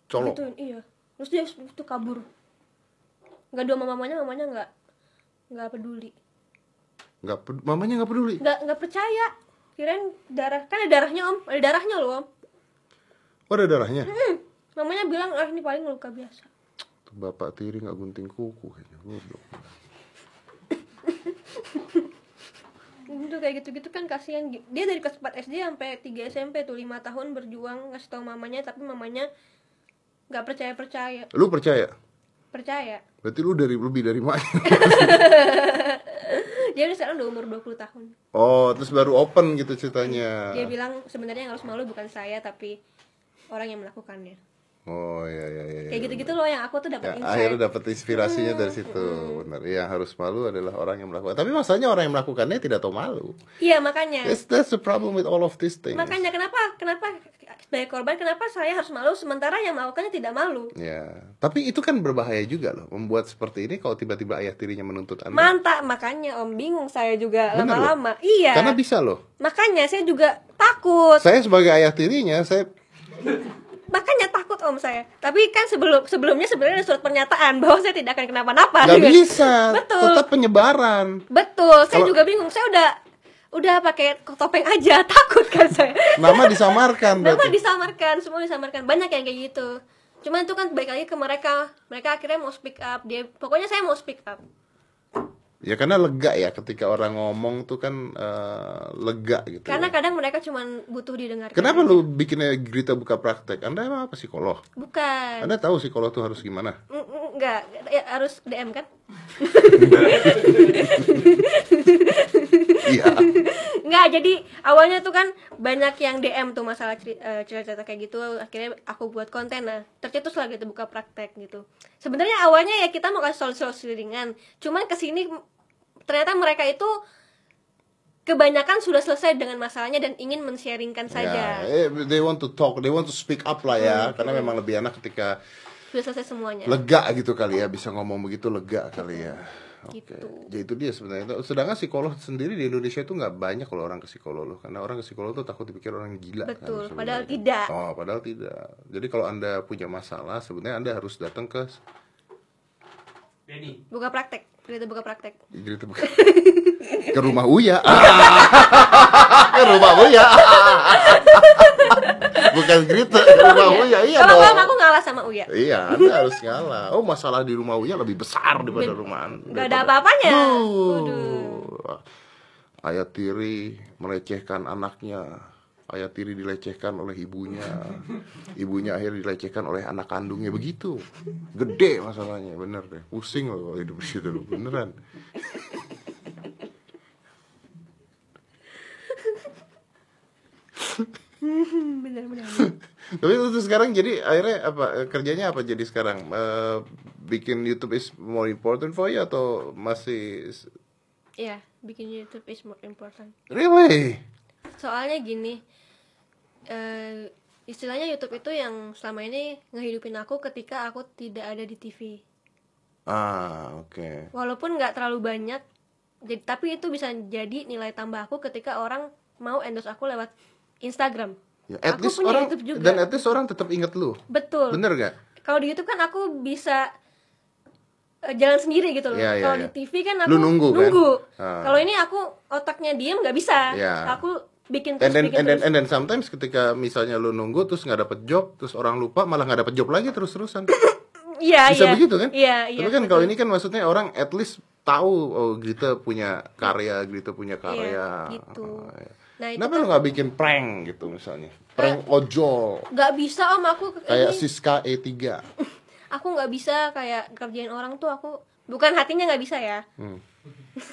colok. gituin, iya. Terus dia itu kabur. Nggak dua mamanya, mamanya nggak nggak peduli. Nggak ped- mamanya nggak peduli. Nggak nggak percaya. Kirain darah, kan ada darahnya om, ada darahnya loh om. Oh, ada darahnya. Hmm, mamanya bilang ah ini paling luka biasa. Tuh Bapak tiri nggak gunting kuku kayaknya goblok. Itu kayak gitu-gitu kan kasihan. Dia dari kelas 4 SD sampai 3 SMP tuh 5 tahun berjuang ngasih tahu mamanya tapi mamanya nggak percaya-percaya. Lu percaya? Percaya. Berarti lu dari lebih dari mak. Dia udah sekarang udah umur 20 tahun. Oh, terus baru open gitu ceritanya. Dia bilang sebenarnya yang harus malu bukan saya tapi orang yang melakukannya. Oh iya iya iya. Kayak gitu-gitu loh yang aku tuh Ya, dapat akhirnya insight. dapat inspirasinya dari situ. Benar. Yang harus malu adalah orang yang melakukan. Tapi masalahnya orang yang melakukannya tidak tahu malu. Iya, makanya. That's, that's the problem with all of these things. Makanya kenapa kenapa sebagai korban kenapa saya harus malu sementara yang melakukannya tidak malu? Ya, tapi itu kan berbahaya juga loh. Membuat seperti ini kalau tiba-tiba ayah tirinya menuntut Anda. Mantap, makanya Om bingung saya juga lama-lama. Iya. Karena bisa loh. Makanya saya juga takut. Saya sebagai ayah tirinya, saya Makanya takut Om saya. Tapi kan sebelum sebelumnya sebenarnya ada surat pernyataan bahwa saya tidak akan kenapa-napa. nggak Gitu. bisa. Betul. Tetap penyebaran. Betul. Saya Kalau- juga bingung. Saya udah udah pakai topeng aja, takut kan saya. Nama disamarkan Nama berarti. disamarkan, semua disamarkan. Banyak yang kayak gitu. Cuman itu kan baik lagi ke mereka. Mereka akhirnya mau speak up. Dia pokoknya saya mau speak up. Ya karena lega ya ketika orang ngomong tuh kan eh, lega gitu. karena kadang mereka cuma butuh didengarkan Kenapa lu bikinnya Grita buka praktek? Anda emang apa psikolog? bukan Anda tahu psikolog tuh harus gimana? Mm, mm, enggak ya, harus DM kan Iya. Enggak, jadi awalnya tuh kan banyak yang DM tuh masalah eh, cerita-cerita kayak gitu. Akhirnya aku buat konten nah, tercetus lah gitu buka praktek gitu. Sebenarnya awalnya ya kita mau kasih solusi ringan, cuman ke sini ternyata mereka itu kebanyakan sudah selesai dengan masalahnya dan ingin men-sharingkan saja. Ya, eh, they want to talk, they want to speak up lah ya. Karena memang lebih enak ketika Sudah selesai semuanya. lega gitu kali ya, bisa ngomong begitu lega kali ya. Oke, Gitu. jadi itu dia sebenarnya. Sedangkan psikolog sendiri di Indonesia itu nggak banyak kalau orang ke psikolog loh, karena orang ke psikolog tuh takut dipikir orang gila. kan, Betul, sebenarnya. padahal tidak. Oh, padahal tidak. Jadi kalau anda punya masalah, sebenarnya anda harus datang ke Denny. Buka praktek, buka praktek. Gitu, bukan. ke rumah Uya. ke rumah Uya. bukan gitu, rumah Uya. Iya Kalau dong. aku ngalah sama Uya. Iya, Anda harus ngalah. Oh, masalah di rumah Uya lebih besar daripada rumah Anda. Nggak ada apa-apanya. Ayah tiri melecehkan anaknya. Ayah tiri dilecehkan oleh ibunya. Ibunya akhirnya dilecehkan oleh anak kandungnya begitu. Gede masalahnya, bener deh. Pusing loh kalau hidup di situ loh, beneran. Bener bener. Tapi itu tuh sekarang jadi akhirnya apa eh, kerjanya apa jadi sekarang Eh, bikin YouTube is more important for you atau masih Iya, bikin YouTube is more important. really? Soalnya gini, eh istilahnya YouTube itu yang selama ini ngehidupin aku ketika aku tidak ada di TV. Ah, oke. Walaupun nggak terlalu banyak, jadi tapi itu bisa jadi nilai tambah aku ketika orang mau endorse aku lewat Instagram. Ya, at Aku least punya orang YouTube juga. dan at least orang tetap inget lu. Betul. Bener gak? Kalau di YouTube kan aku bisa eh, jalan sendiri gitu loh. Iya, iya, Kalau iya. di TV kan aku Lu nunggu, kan? Ah. Kalau ini aku otaknya diem nggak bisa. Iya. Aku bikin terus And then, bikin and then, terus. and then sometimes ketika misalnya lu nunggu terus nggak dapet job, terus orang lupa malah nggak dapet job lagi terus-terusan. Iya, Bisa iya. begitu kan? Iya, iya. Tapi kan kalau ini kan maksudnya orang at least tahu oh Grita punya karya, Grita punya karya. gitu. Oh, iya. Nah, itu Kenapa kan lu nggak bikin prank gitu misalnya? Prank ojol nggak bisa om aku kayak ini, Siska E3. aku nggak bisa kayak kerjain orang tuh aku bukan hatinya nggak bisa ya. Hmm.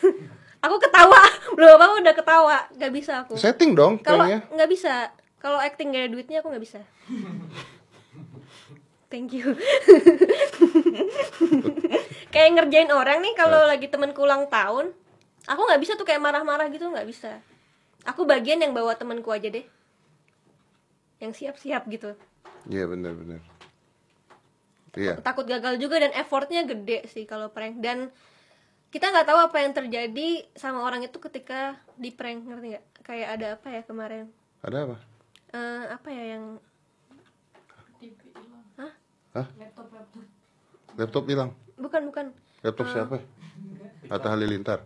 aku ketawa belum apa udah ketawa nggak bisa aku. Setting dong Kalau nggak bisa, kalau acting gak ada duitnya aku nggak bisa. Thank you. kayak ngerjain orang nih kalau Nah. lagi temenku ulang tahun, aku nggak bisa tuh kayak marah-marah gitu nggak bisa. Aku bagian yang bawa temenku aja deh, yang siap-siap gitu. Iya benar-benar. Iya. Takut gagal juga dan effortnya gede sih kalau prank dan kita nggak tahu apa yang terjadi sama orang itu ketika di prank ngerti nggak? Kayak ada apa ya kemarin? Ada apa? Eh, apa ya yang Laptop hilang. bukan bukan Laptop siapa? Atta Halilintar.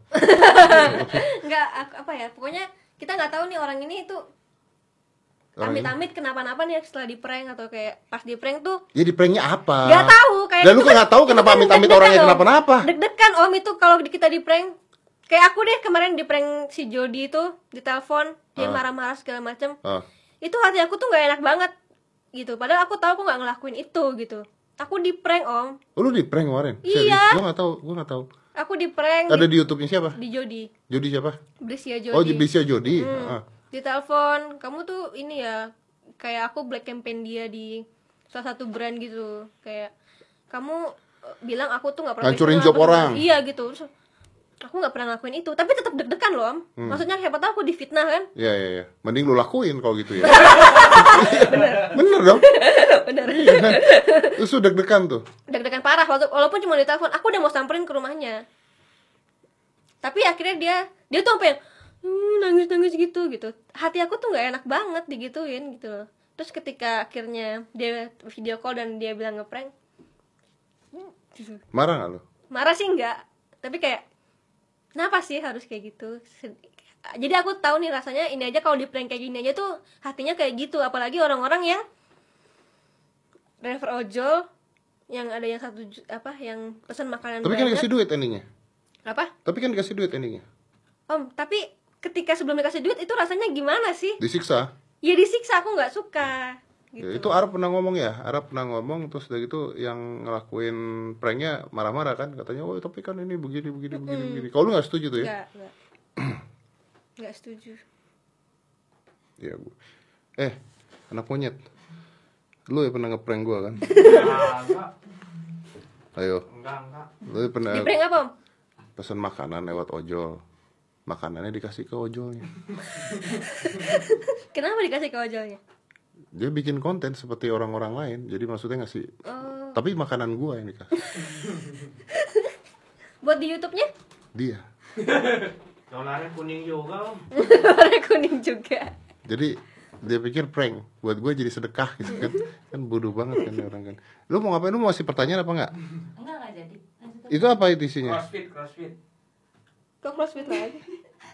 nggak aku- apa ya pokoknya kita nggak tahu nih orang ini itu amit-amit kenapa-napa nih setelah di prank atau kayak pas di prank tuh Ya di pranknya apa? nggak tahu kayak Dan lu kan nggak tahu kenapa amit-amit orangnya kenapa-napa. deg-degan om itu kalau kita di prank kayak aku deh kemarin di prank si Jody itu di telepon dia Ah. marah-marah segala macam Ah. itu hati aku tuh nggak enak banget gitu padahal aku tahu aku nggak ngelakuin itu gitu aku di prank om Oh, lu di prank kemarin? Iya. Gue nggak tahu, gue nggak tahu. aku di prank Ada di, di YouTube-nya siapa? di Jody Jody siapa? Brisya Jody Oh, Bisa Jody. Hmm. Ah. di telepon kamu tuh ini ya kayak aku black campaign dia di salah satu brand gitu kayak kamu eh, bilang aku tuh nggak pernah Ngancurin job orang. iya gitu Terus, aku nggak pernah ngelakuin itu tapi tetap deg-degan loh om Hmm. maksudnya siapa tahu aku difitnah kan Iya, iya, iya. Mending lu lakuin kalau gitu ya. Bener. dong. bener Terus lu deg-degan tuh. deg-degan parah walaupun, walaupun cuma di telepon aku udah mau samperin ke rumahnya tapi akhirnya dia dia tuh sampai hmm, nangis nangis gitu gitu hati aku tuh nggak enak banget digituin gitu loh terus ketika akhirnya dia video call dan dia bilang ngeprank gitu. Marah gak lu? marah sih enggak tapi kayak kenapa sih harus kayak gitu jadi aku tahu nih rasanya ini aja kalau di prank kayak gini aja tuh hatinya kayak gitu apalagi orang-orang yang driver ojol yang ada yang satu apa yang pesan makanan Tapi kan dikasih duit endingnya. Apa? Tapi kan dikasih duit endingnya. Om, tapi ketika sebelum dikasih duit itu rasanya gimana sih? Disiksa. Ya disiksa aku nggak suka. Ya, Gitu. itu Arab pernah ngomong ya, Arab pernah ngomong terus dari itu yang ngelakuin pranknya marah-marah kan, katanya, oh tapi kan ini begini begini begini begini. Kalau lu nggak setuju tuh ya? Nggak, nggak. Nggak setuju. Iya gua. Eh, anak monyet, lu ya pernah ngeprank gua kan? Enggak, Ayo, enggak, enggak. lu ya pernah Di prank apa om? pesan makanan lewat ojol, makanannya dikasih ke ojolnya. Kenapa dikasih ke ojolnya? Dia bikin konten seperti orang-orang lain, jadi maksudnya ngasih, Oh, tapi makanan gua yang dikasih buat di YouTube-nya? dia. Dolarnya kuning juga. Warna kuning juga. Jadi dia pikir prank buat gue jadi sedekah gitu kan kan bodoh banget kan orang kan lu mau ngapain lu mau kasih pertanyaan apa enggak Enggak, enggak jadi. Itu apa itu isinya Crossfit, crossfit. Kok crossfit lagi?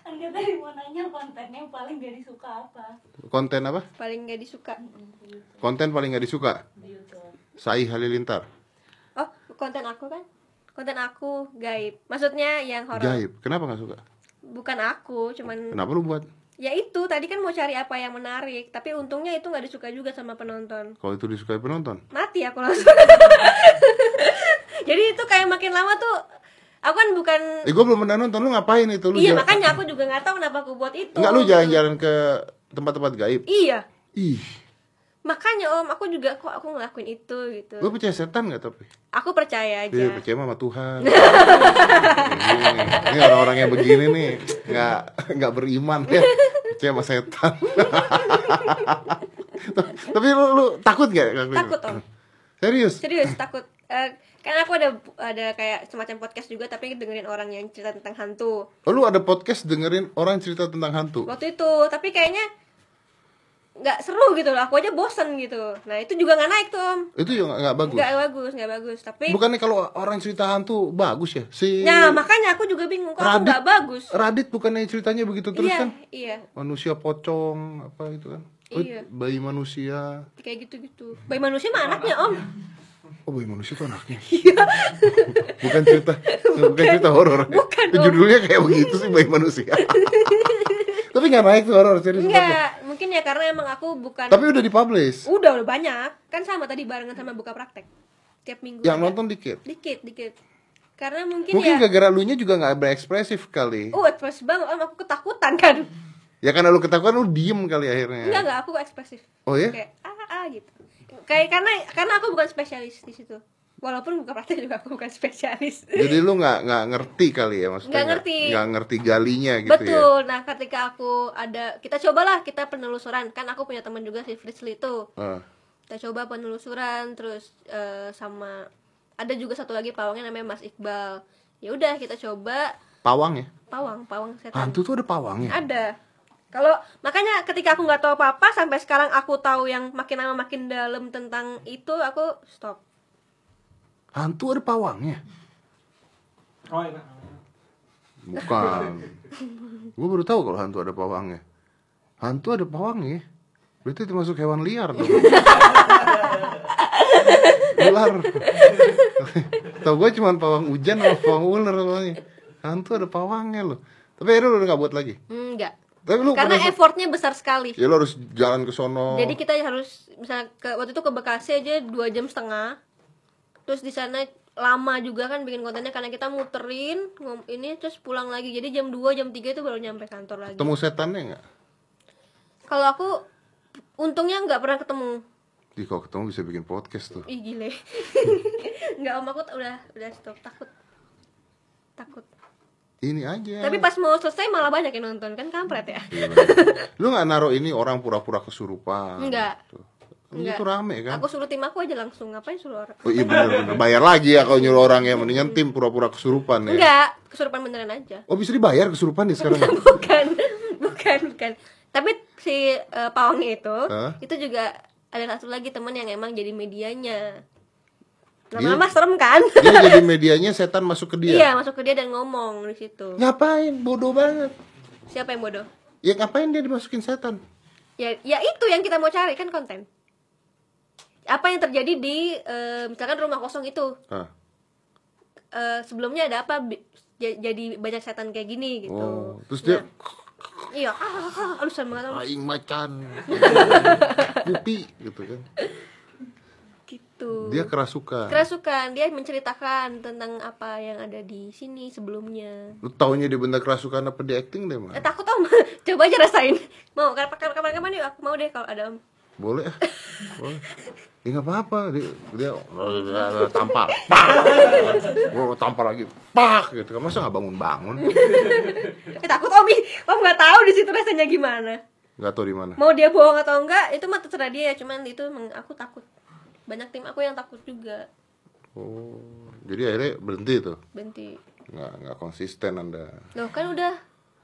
Enggak tadi mau nanya konten yang paling gak disuka apa konten apa Paling nggak disuka. konten paling nggak disuka di YouTube. Sai Halilintar Oh, konten aku kan? Konten aku gaib. Maksudnya yang horor. gaib kenapa nggak suka Bukan aku, cuman kenapa lu buat ya itu tadi kan mau cari apa yang menarik, tapi untungnya itu nggak disuka juga sama penonton. kalau itu disukai penonton Mati aku langsung. Jadi itu kayak makin lama tuh aku kan bukan eh gue belum pernah nonton lu ngapain itu lu Iya, jalan- makanya aku juga nggak tahu kenapa aku buat itu. nggak lu jalan-jalan ke tempat-tempat gaib Iya. ih Makanya Om, aku juga kok aku ngelakuin itu gitu. lu percaya setan nggak tapi Aku percaya aja. Iya percaya sama Tuhan ini, ini orang-orang yang begini nih nggak nggak beriman ya percaya sama setan tapi lu, lu takut nggak ngelakuin Takut? Om. serius Serius takut. Eh, kan aku ada ada kayak semacam podcast juga tapi dengerin orang yang cerita tentang hantu. oh, lu ada podcast dengerin orang cerita tentang hantu Waktu itu, tapi kayaknya nggak seru gitu loh. Aku aja bosen gitu. Nah itu juga nggak naik tuh Om. itu juga nggak- bagus Nggak bagus, nggak bagus. Tapi bukannya kalau orang cerita hantu bagus ya si Nah, makanya aku juga bingung kok aku Radit. nggak bagus. Radit bukannya ceritanya begitu terus iya, kan iya, manusia pocong apa itu kan Oh, Iya. bayi manusia kayak gitu-gitu. Bayi manusia mah anaknya om. Oh bayi manusia itu anaknya Bukan cerita Bukan cerita horor Bukan. Judulnya kayak begitu sih bayi manusia Tapi gak naik tuh horor serius Enggak, mungkin ya karena emang aku bukan. Tapi udah dipublish Udah, udah banyak. Kan sama tadi barengan sama buka praktek. Tiap minggu. Yang ada. nonton dikit Dikit, dikit. Karena mungkin, Mungkin ya. gara-gara lu nya juga gak berekspresif kali Oh, ekspresif banget. Om, aku ketakutan kan. Ya karena lu ketakutan lu diem kali akhirnya Enggak, enggak, aku ekspresif. Oh ya? Kayak ah, ah gitu. Kayak karena karena aku bukan spesialis di situ. Walaupun buka praktek juga aku bukan spesialis. Jadi lu gak, nggak ngerti kali ya maksudnya Nggak ngerti. Gak ngerti galinya gitu ya Betul. Nah, ketika aku ada kita cobalah kita penelusuran. Kan aku punya teman juga si Fritzli itu. Ah. Kita coba penelusuran terus eh, sama ada juga satu lagi pawangnya namanya Mas Iqbal. Ya udah kita coba Pawang ya? pawang, pawang setan. Hantu tuh ada pawangnya? Ada. Kalau makanya ketika aku nggak tahu apa-apa sampai sekarang aku tahu yang makin lama makin dalam tentang itu aku stop. Hantu ada pawangnya? Oh, iya. Bukan Gue baru tahu kalau hantu ada pawangnya Hantu ada pawangnya Berarti termasuk hewan liar dong Ular Tau gue cuma pawang hujan sama pawang ular soalnya Hantu ada pawangnya loh Tapi akhirnya lu udah gak buat lagi Enggak. Tapi lu Karena effortnya besar sekali. Ya lu harus jalan ke sono Jadi kita harus misalnya ke waktu itu ke Bekasi aja dua jam setengah. Terus di sana lama juga kan bikin kontennya karena kita muterin ini terus pulang lagi. Jadi jam 2 jam 3 itu baru nyampe kantor lagi. Ketemu setannya gak? Kalau aku untungnya nggak pernah ketemu. Ih kalau ketemu bisa bikin podcast tuh Ih gile. Nggak om aku udah udah stop takut. Takut. Ini aja Tapi pas mau selesai malah banyak yang nonton kan kampret ya. Iya. Lu gak naruh ini orang pura-pura kesurupan Enggak. gitu. Enggak. Itu rame kan Aku suruh tim aku aja langsung ngapain suruh orang. Oh iya bener, bener. Bayar lagi ya kalau nyuruh orang ya Mendingan tim pura-pura kesurupan ya Enggak, kesurupan beneran aja. Oh bisa dibayar kesurupan nih sekarang bukan bukan bukan tapi si eh, pawangnya itu Hah? itu juga ada satu lagi temen yang emang jadi medianya lama-lama serem kan? Dia jadi medianya setan masuk ke dia. Iya masuk ke dia dan ngomong di situ. Ngapain? Bodoh banget. Siapa yang bodoh? Ya ngapain dia dimasukin setan? ya ya itu yang kita mau cari kan konten. Apa yang terjadi di eh, misalkan rumah kosong itu. Ah, Eh, sebelumnya ada apa? Jadi banyak setan kayak gini gitu. Oh, terus dia Nah, iya ah, ah, ah, alusan banget aing macan. Pupi gitu kan. Gitu Dia kerasukan. kerasukan dia menceritakan tentang apa yang ada di sini sebelumnya Lu taunya dia benda kerasukan apa di acting deh, eh, mah? takut om coba aja rasain mau kapan kapan kapan yuk aku mau deh kalau ada om Boleh ah. Boleh. Ya nggak apa-apa, dia dia tampar. Pak. Tampar lagi. Pak gitu kan. Masa nggak bangun-bangun? eh, takut om ih om nggak tahu di situ rasanya gimana Nggak tahu di mana. mau dia bohong atau enggak itu mah terserah dia ya cuman itu emang aku takut banyak tim aku yang takut juga Oh, jadi akhirnya berhenti tuh. Benti Nggak nggak konsisten Anda. loh kan udah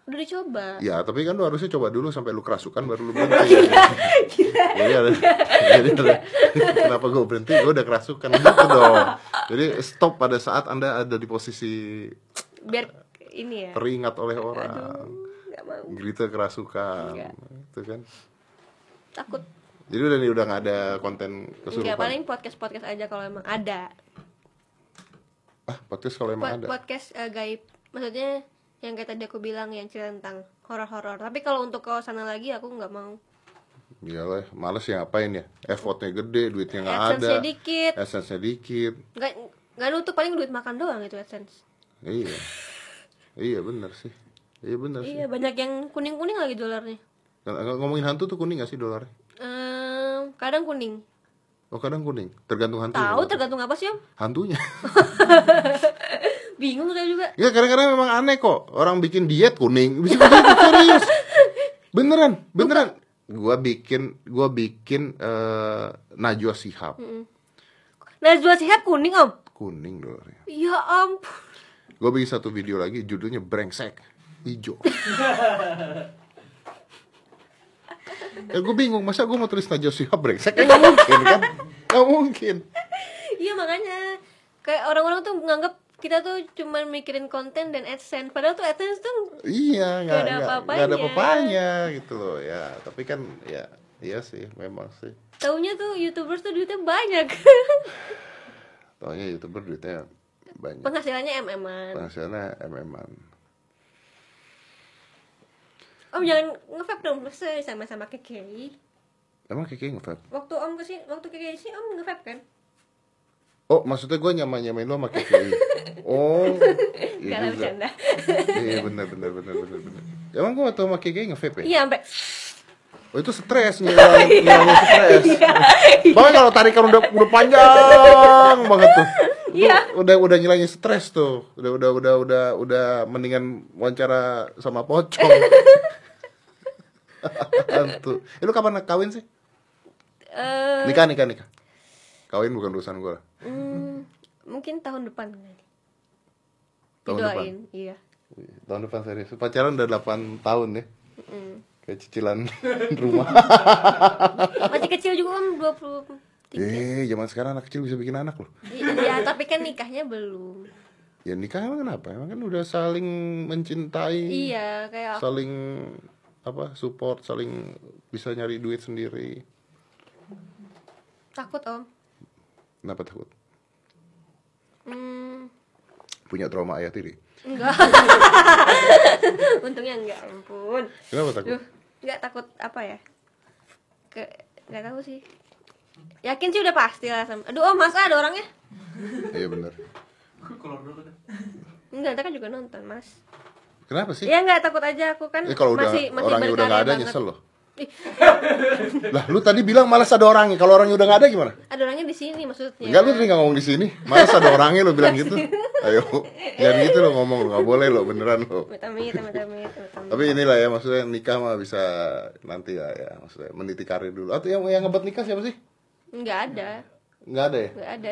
udah dicoba Ya, tapi kan lu harusnya coba dulu sampai lu kerasukan baru lu berhenti. jadi ada, jadi ada, kenapa gue berhenti? Gue udah kerasukan gitu dong. Jadi stop pada saat anda ada di posisi biar ini ya teringat oleh orang. nggak mau Gitu kerasukan, Enggak. itu kan. takut Jadi udah nih udah nggak ada konten Enggak kesurupan. paling podcast podcast aja kalau emang ada Ah, podcast kalau emang Pod- ada. podcast eh, gaib maksudnya yang kayak tadi aku bilang yang cerita tentang horor-horor tapi kalau untuk ke sana lagi aku nggak mau Iyalah, males ya ngapain ya? Effortnya gede, duitnya nggak ada. AdSense-nya dikit Essence-nya dikit. nggak nggak nutup paling duit makan doang itu adsense Iya. Iya bener sih. Iya bener sih. iya banyak yang kuning kuning lagi dolarnya Ng- ng- Ngomongin hantu tuh kuning gak sih dolarnya? Ehm, kadang kuning Oh kadang kuning, tergantung hantu. tahu tergantung apa sih om Hantunya. bingung saya juga ya kadang-kadang memang aneh kok. Orang bikin diet kuning, serius. Beneran, beneran. Gua bikin, gua bikin eh Najwa Shihab Najwa Shihab kuning om kuning dolarnya. ya ampun Gue bikin satu video lagi, judulnya brengsek hijau. ya gue bingung, masa gue mau tulis Najwa Shihab brengsek? Ya gak mungkin kan? Gak mungkin. iya makanya kayak orang-orang tuh menganggap kita tuh cuma mikirin konten dan adsense padahal tuh adsense tuh Iya, nggak Nggak ada nggak- apa-apanya. nggak ada papanya gitu loh ya. Tapi kan ya iya sih, memang sih. taunya tuh youtubers tuh duitnya banyak Taunya youtuber duitnya banyak. penghasilannya mm-an Penghasilannya mm-an. Om jangan nge-vape dong masa sama-sama kekei Emang Kiki nge waktu om ke sini waktu kekei sih om nge-vape kan Oh, maksudnya gue nyamain nyamain lo sama Kiki. Oh, Gak iya juga. bercanda Iya benar benar benar benar benar. Emang gue waktu sama Kiki nge-vape ya? iya sampai Oh itu stres ngilangin, ngilangin stres. Bahkan kalau tarikan udah udah panjang banget tuh. Iya. Udah udah ngilangin stres tuh. Udah udah udah udah udah mendingan wawancara sama pocong. Hantu. Eh, lu kapan kawin sih? eh Nikah nikah nikah. Kawin bukan urusan gue. hmm, mungkin tahun depan Tahun didoain iya Tahun depan serius. Pacaran udah 8 tahun ya. Mm. Kayak cicilan rumah. masih kecil juga om 20 eh, zaman sekarang anak kecil bisa bikin anak loh. Iya, tapi kan nikahnya belum. Ya nikah emang kenapa? Emang kan udah saling mencintai. Iya, kayak saling apa support saling bisa nyari duit sendiri takut om. kenapa takut Hmm, punya trauma ayah tiri enggak. Untungnya enggak, ampun. kenapa takut Duh, enggak takut apa ya? Ke enggak tahu sih. Yakin sih udah pasti lah sama. Aduh, om, masa ada orangnya? iya benar Keluar dulu dah. Enggak, kita kan juga nonton, Mas. Kenapa sih? Iya enggak takut aja. Aku kan eh kalau udah masih masih orangnya udah nggak ada banget. nyesel loh. Lah lu tadi bilang malas ada orangnya. Kalau orangnya udah nggak ada gimana? Ada orangnya di sini maksudnya. Enggak lu tadi nggak ngomong di sini. Malas ada orangnya lu bilang gitu. Ayo jangan gitu lo ngomong. Lo nggak boleh lo beneran lo tapi inilah ya maksudnya nikah mah bisa nanti lah ya maksudnya meniti karir dulu. Atau yang yang ngebuat nikah siapa sih? Enggak ada. nggak ada ya? Nggak ada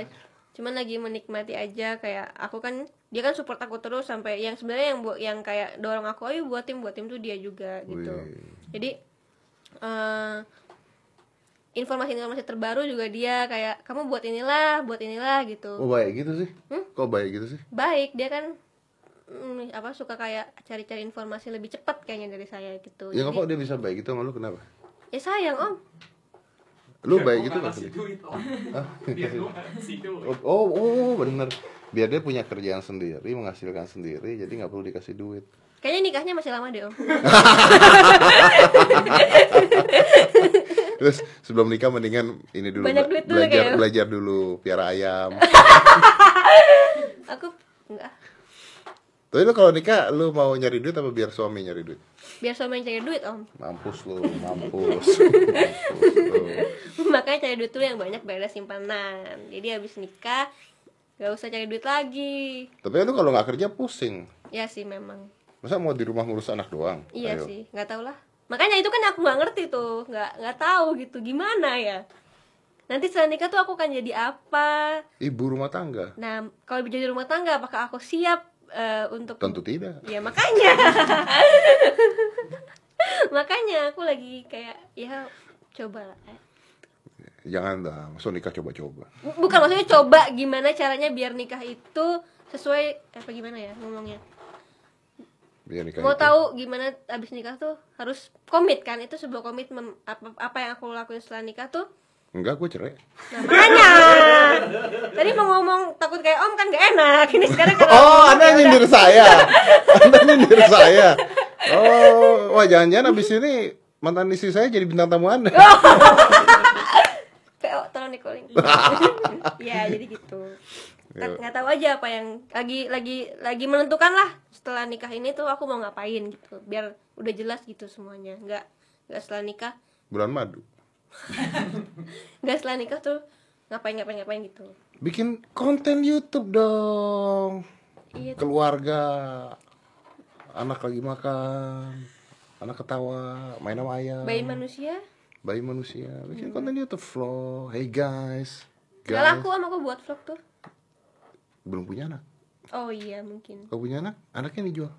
cuman lagi menikmati aja kayak aku kan dia kan support aku terus sampai yang sebenarnya yang buat yang kayak dorong aku ayo buat tim buat tim tuh dia juga gitu. Wih. jadi eh, informasi-informasi terbaru juga dia kayak kamu buat inilah buat inilah oh gitu baik gitu sih? Hmm? kok baik gitu sih? Baik dia kan mm, apa suka kayak cari-cari informasi lebih cepat kayaknya dari saya gitu. Ya Jadi, kok dia bisa baik gitu sama lu? Kenapa? Ya sayang om Lu baik gitu kasih sih? duit biar gue kasih duit Oh, oh, bener. Biar dia punya kerjaan sendiri, menghasilkan sendiri, jadi nggak perlu dikasih duit. Kayaknya nikahnya masih lama deh om. Terus sebelum nikah mendingan ini dulu Banyak duit dulu belajar kayaknya. belajar dulu piara ayam. Aku enggak. Tapi lu kalau nikah lu mau nyari duit apa biar suami nyari duit? Biar suami yang cari duit om. Mampus lu, mampus. mampus lu. Makanya cari duit dulu yang banyak biar ada simpanan. Jadi habis nikah gak usah cari duit lagi. Tapi lu kalau nggak kerja pusing. Ya sih memang. Masa mau di rumah ngurus anak doang? Iya Ayo. sih, nggak tahu lah. Makanya itu kan aku nggak ngerti tuh, nggak nggak tahu gitu gimana ya. Nanti setelah nikah tuh aku akan jadi apa? Ibu rumah tangga. Nah, kalau jadi rumah tangga, apakah aku siap eh, untuk? Tentu tidak. Ya makanya. makanya aku lagi kayak ya coba lah. eh. Jangan dah, masuk nikah coba-coba. Bu- Bukan maksudnya coba gimana caranya biar nikah itu sesuai apa gimana ya ngomongnya. Biar nikah Mau itu- tahu gimana abis nikah tuh harus komit kan? Itu sebuah komitmen apa apa yang aku lakuin setelah nikah tuh Enggak, gue cerai. Makanya Tadi mau ngomong takut kayak om kan gak enak Ini sekarang kalau Oh, Anda nyindir saya. Anda nyindir saya. Oh, wah jangan-jangan abis ini mantan istri saya jadi bintang tamu Anda. PO tolong di calling Ya jadi gitu. Nggak- nggak tahu aja apa yang lagi lagi lagi menentukan lah setelah nikah ini tuh aku mau ngapain gitu biar udah jelas gitu semuanya nggak nggak setelah nikah Bulan madu. nggak setelah nikah tuh ngapain ngapain ngapain gitu Bikin konten YouTube dong. iya Keluarga. Anak lagi makan. Anak ketawa, main sama ayam. bayi manusia Bayi manusia. Bikin konten YouTube vlog. Hey guys. Guys. laku om aku buat vlog tuh Belum punya anak. oh iya mungkin Kalau punya anak, anaknya dijual.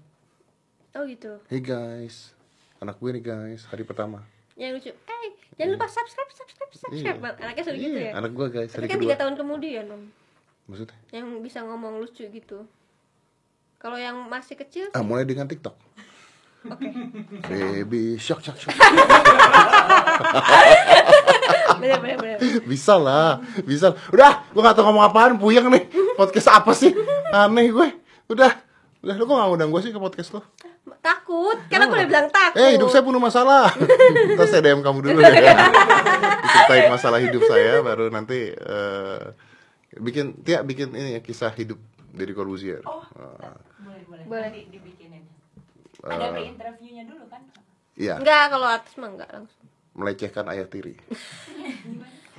oh gitu Hey guys. Anak gue nih guys, hari pertama. yang lucu eh jangan lupa subscribe subscribe subscribe Iya. anaknya gitu Iya, ya anak gue guys, tapi kan tiga tahun kemudian om Maksudnya? yang bisa ngomong lucu gitu kalau yang masih kecil Ah, mulai dengan TikTok. oke Baby shock shock shock. bener bener bener bisa lah, bisa. Udah, gue gak tau ngomong apaan, puyeng nih. Podcast apa sih? Aneh gue. Udah, udah lu kok gak ngundang gue sih ke podcast lo? Takut karena aku udah bilang takut Eh, hidup saya penuh masalah. Ntar saya DM kamu dulu ya. Ceritain masalah hidup saya, baru nanti eh, bikin, Tia bikin ini ya kisah hidup dari Corbuzier. Oh, Ah, boleh boleh. Boleh. Nanti dibikinin. Ada pre interviewnya dulu kan? Iya, enggak kalau artis mah enggak langsung melecehkan ayah tiri.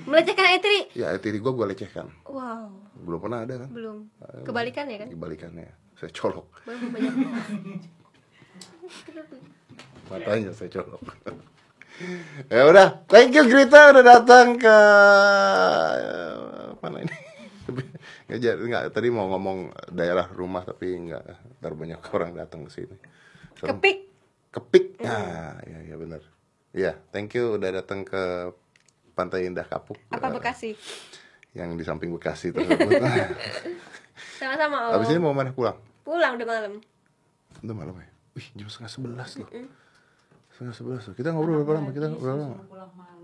melecehkan Etri Ya, ayah tiri gue gue lecehkan. wow Belum pernah ada kan? belum kebalikan ya kan Dibalikannya, saya colok. Belum banyak Matanya saya colok. ya udah, thank you Grita udah datang ke eh, mana ini? nggak jadi nggak tadi mau ngomong daerah rumah tapi nggak ntar banyak orang datang ke sini. Serem. kepik Kepik. Nah, ya ya benar. Iya, thank you udah datang ke Pantai Indah Kapuk. apa Bekasi Yang di samping Bekasi tersebut. sama-sama om Habis ini mau mana pulang? pulang udah malam Udah malam ya? Wih, jam setengah sebelas loh. Setengah sebelas loh. Kita ngobrol berapa lama? Kita berapa lama?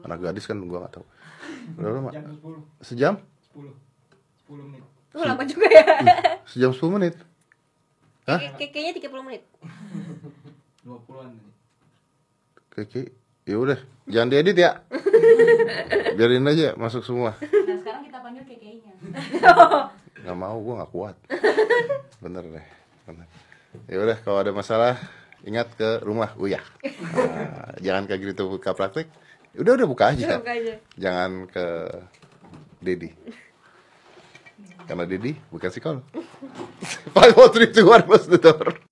Anak gadis kan gua gak tahu. Berapa lama? jam 10 Sejam? 10 10 menit Tuh lama juga ya Sejam 10 menit? Hah? Kayak- kayaknya 30 menit 20-an tadi Kiki, ya udah, jangan diedit ya. Biarin aja masuk semua. Nah, sekarang kita panggil kekeinya. Gak mau, gua gak kuat. Bener deh, bener. Ya udah, kalau ada masalah ingat ke rumah Uya. Nah, jangan ke gitu buka praktek. Udah udah buka aja. Buka aja. Jangan ke Dedi. Karena Dedi bukan psikolog. Five, four, three, two, one, close the door.